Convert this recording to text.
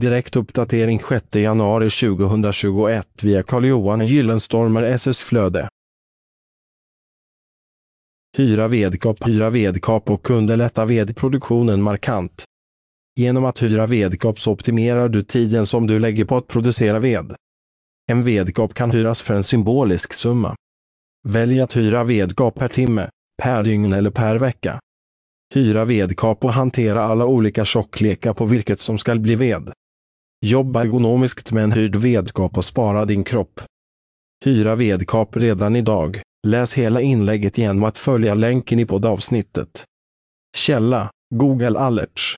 Direkt uppdatering 6 januari 2021 via Carl-Johan Gyllenstormer SS Flöde. Hyra vedkap Hyra vedkap och underlätta vedproduktionen markant. Genom att hyra vedkap så optimerar du tiden som du lägger på att producera ved. En vedkap kan hyras för en symbolisk summa. Välj att hyra vedkap per timme, per dygn eller per vecka. Hyra vedkap och hantera alla olika tjocklekar på virket som ska bli ved. Jobba ergonomiskt med en hyrd vedkap och spara din kropp. Hyra vedkap redan idag. Läs hela inlägget genom att följa länken i poddavsnittet. Källa Google Alerts